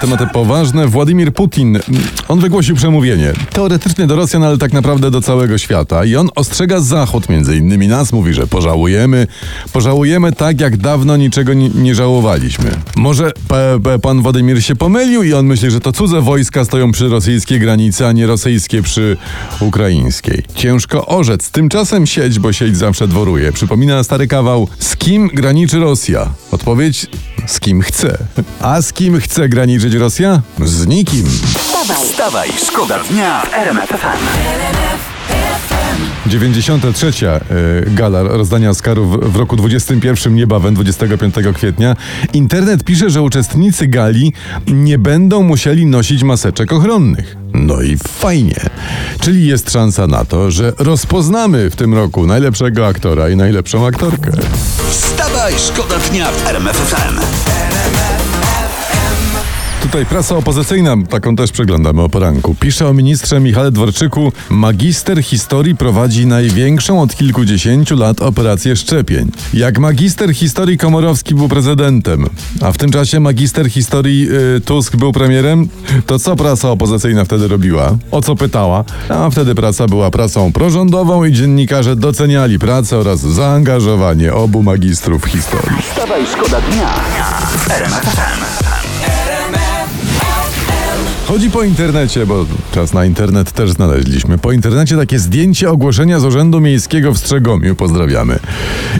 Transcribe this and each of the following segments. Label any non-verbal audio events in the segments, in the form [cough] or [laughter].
Tematy poważne. Władimir Putin, on wygłosił przemówienie. Teoretycznie do Rosjan, ale tak naprawdę do całego świata. I on ostrzega Zachód, między innymi nas, mówi, że pożałujemy. Pożałujemy tak, jak dawno niczego nie, nie żałowaliśmy. Może p, p, pan Władimir się pomylił i on myśli, że to cudze wojska stoją przy rosyjskiej granicy, a nie rosyjskie przy ukraińskiej. Ciężko orzec. Tymczasem sieć, bo sieć zawsze dworuje. Przypomina stary kawał, z kim graniczy Rosja? Odpowiedź, z kim chce. A z kim chce graniczyć Rosja? Z nikim. Wstawaj, Wstawaj, szkoda dnia w RMF FM. 93. y, gala rozdania Oscarów w roku 21 niebawem, 25 kwietnia. Internet pisze, że uczestnicy gali nie będą musieli nosić maseczek ochronnych. No i fajnie. Czyli jest szansa na to, że rozpoznamy w tym roku najlepszego aktora i najlepszą aktorkę. Wstawaj, szkoda dnia w RMF FM. Tutaj prasa opozycyjna, taką też przeglądamy o poranku. Pisze o ministrze Michale Dworczyku. Magister historii prowadzi największą od kilkudziesięciu lat operację szczepień. Jak magister historii Komorowski był prezydentem, a w tym czasie magister historii y, Tusk był premierem, to co prasa opozycyjna wtedy robiła? O co pytała? A wtedy prasa była prasą prorządową i dziennikarze doceniali pracę oraz zaangażowanie obu magistrów historii. Wstawaj, szkoda dnia. Chodzi po internecie, bo czas na internet też znaleźliśmy. Po internecie takie zdjęcie ogłoszenia z Urzędu Miejskiego w Strzegomiu. Pozdrawiamy.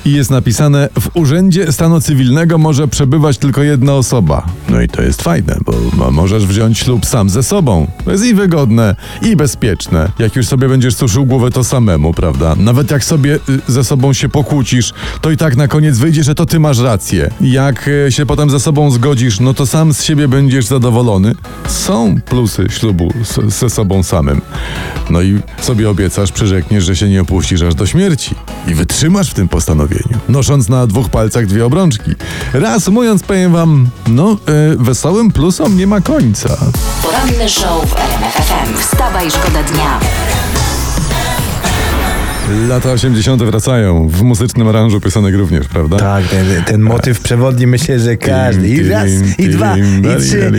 I jest napisane: W Urzędzie Stanu Cywilnego może przebywać tylko jedna osoba. No i to jest fajne, bo mo- możesz wziąć ślub sam ze sobą. To jest i wygodne, i bezpieczne. Jak już sobie będziesz suszył głowę, to samemu, prawda? Nawet jak sobie y, ze sobą się pokłócisz, to i tak na koniec wyjdzie, że to ty masz rację. Jak y, się potem ze sobą zgodzisz, no to sam z siebie będziesz zadowolony. Są plusy ślubu ze sobą samym. No i sobie obiecasz, przyrzekniesz, że się nie opuścisz aż do śmierci. I wytrzymasz w tym postanowieniu, nosząc na dwóch palcach dwie obrączki. Reasumując, powiem wam, no, y, wesołym plusom nie ma końca. poranny show w RMF FM. Wstawaj, szkoda dnia. Lata 80. wracają, w muzycznym aranżu piosenek również, prawda? Tak, ten, ten motyw przewodni myślę, że każdy. I raz, i dwa, i trzy.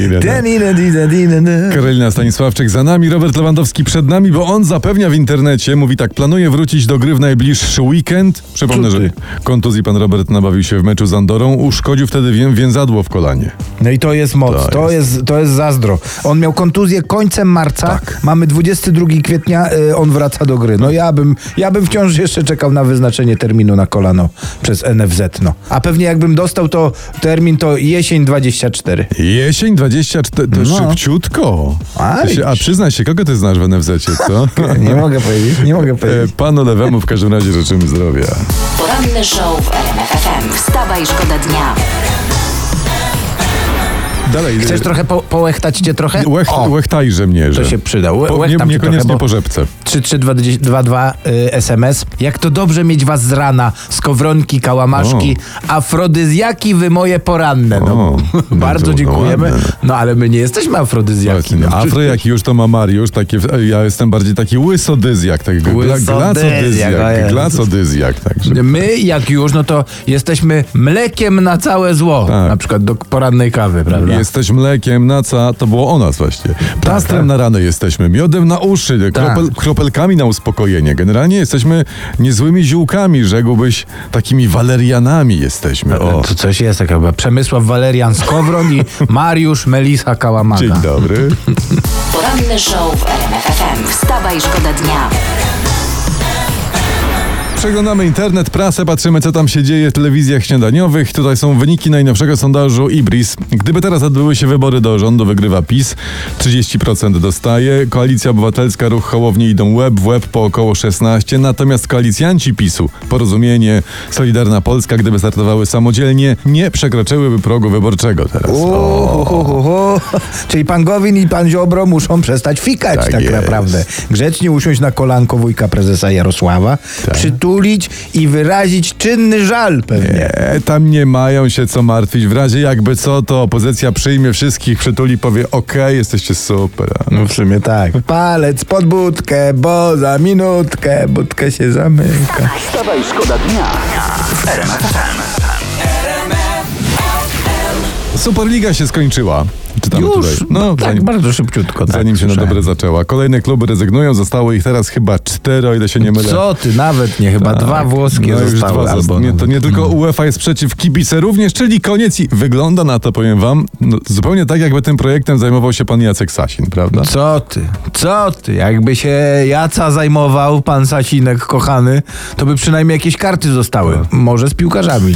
Karolina Stanisławczyk za nami, Robert Lewandowski przed nami, bo on zapewnia w internecie, mówi tak, planuje wrócić do gry w najbliższy weekend. Przypomnę, że kontuzji pan Robert nabawił się w meczu z Andorą, uszkodził wtedy wię, więzadło w kolanie. No i to jest moc, To to, jest. to jest zazdro. On miał kontuzję końcem marca, Tak. mamy 22 kwietnia, y, on wraca do gry. No ja bym, ja bym wciąż jeszcze czekał na wyznaczenie terminu na kolano przez NFZ. No. A pewnie jakbym dostał to termin, to jesień 24. Jesień 24, to No. szybciutko. A, a przyznaj się, kogo ty znasz w NFZ, co? [laughs] Nie mogę powiedzieć, nie mogę E, powiedzieć. Panu Lewemu w każdym razie życzymy zdrowia. Poranny show w RMF FM. Wstawaj, szkoda dnia. Dalej. Chcesz trochę po, połechtać cię trochę? Łech, O, łechtajże mnie, że... to się przyda. Łe, Po, nie, niekoniecznie trochę, po rzepce. 33222 y, SMS. Jak to dobrze mieć was z rana, skowronki, kałamaszki, afrodyzjaki wy moje poranne. No. O, [laughs] Bardzo no, dziękujemy. No ale my nie jesteśmy afrodyzjaki. No. Afro jak już to ma Mariusz, takie, e, ja jestem bardziej taki łysodyzjak, tak, Łysodyzjak, glacodyzjak, glacodyzjak, także. My, jak już, no to jesteśmy mlekiem na całe zło. Tak. Na przykład do porannej kawy, prawda? Jesteś mlekiem na ca, to było o nas właśnie. Plastrem tak. na rany jesteśmy, miodem na uszy, Tak. kropel, kropelkami na uspokojenie. Generalnie jesteśmy niezłymi ziółkami, rzekłbyś, takimi walerianami jesteśmy. O, To coś jest, taka chyba Przemysław Walerian Skowron i [laughs] Mariusz Melisa Kałamaga. dzień dobry. Poranny show w RMF FM. Wstawaj, szkoda dnia. Przeglądamy internet, prasę, patrzymy co tam się dzieje w telewizjach śniadaniowych. Tutaj są wyniki najnowszego sondażu Ibris. Gdyby teraz odbyły się wybory do rządu, wygrywa PiS. 30% dostaje. Koalicja Obywatelska, Ruch Hołownie idą łeb w łeb po około 16. Natomiast koalicjanci PiSu, Porozumienie, Solidarna Polska, gdyby startowały samodzielnie, nie przekroczyłyby progu wyborczego teraz. Ho. Czyli pan Gowin i pan Ziobro muszą przestać fikać Tak tak, naprawdę. Grzecznie usiąść na kolanko wujka prezesa Jarosława, Tak. Przytulić i wyrazić czynny żal pewnie. Nie, tam nie mają się co martwić. W razie jakby co, to opozycja przyjmie wszystkich, przytuli, powie okej, jesteście super. No w sumie tak. Palec pod budkę, bo za minutkę budkę się zamyka. Wstawaj, szkoda dnia w RMF FM. Superliga się skończyła. Już, tutaj. No, tak, zanim, bardzo szybciutko. Tak, zanim się na dobre zaczęła. Kolejne kluby rezygnują, zostało ich teraz chyba cztery, o ile się nie mylę. Co ty, nawet nie, chyba dwa włoskie no zostały. dwa albo nie, To nie tylko UEFA jest przeciw, kibice również, czyli koniec i wygląda na to, powiem wam, no, zupełnie tak, jakby tym projektem zajmował się pan Jacek Sasin, prawda? Co ty, co ty, jakby się Jaca zajmował, pan Sasinek kochany, to by przynajmniej jakieś karty zostały. Może z piłkarzami.